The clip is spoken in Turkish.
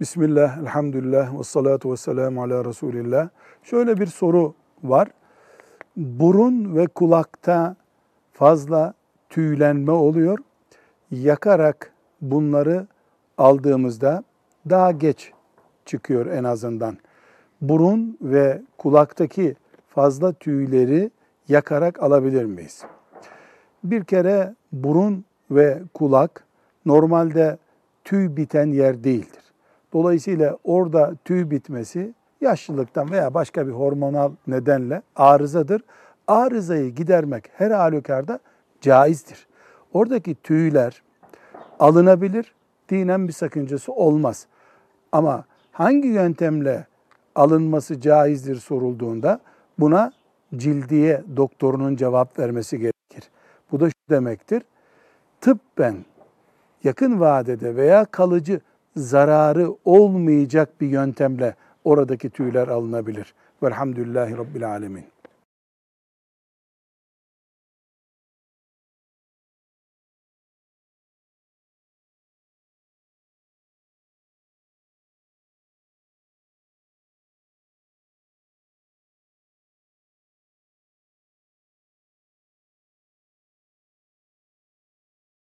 Bismillah, elhamdülillah ve salatu ve selamu ala Resulillah. Şöyle bir soru var. Burun ve kulakta fazla tüylenme oluyor. Yakarak bunları aldığımızda daha geç çıkıyor en azından. Burun ve kulaktaki fazla tüyleri yakarak alabilir miyiz? Bir kere burun ve kulak normalde tüy biten yer değildir. Dolayısıyla orada tüy bitmesi yaşlılıktan veya başka bir hormonal nedenle arızadır. Arızayı gidermek her halükarda caizdir. Oradaki tüyler alınabilir, dinen bir sakıncası olmaz. Ama hangi yöntemle alınması caizdir sorulduğunda buna cildiye doktorunun cevap vermesi gerekir. Bu da şu demektir. Tıbben yakın vadede veya kalıcı zararı olmayacak bir yöntemle oradaki tüyler alınabilir. Velhamdülillahi Rabbil Alemin.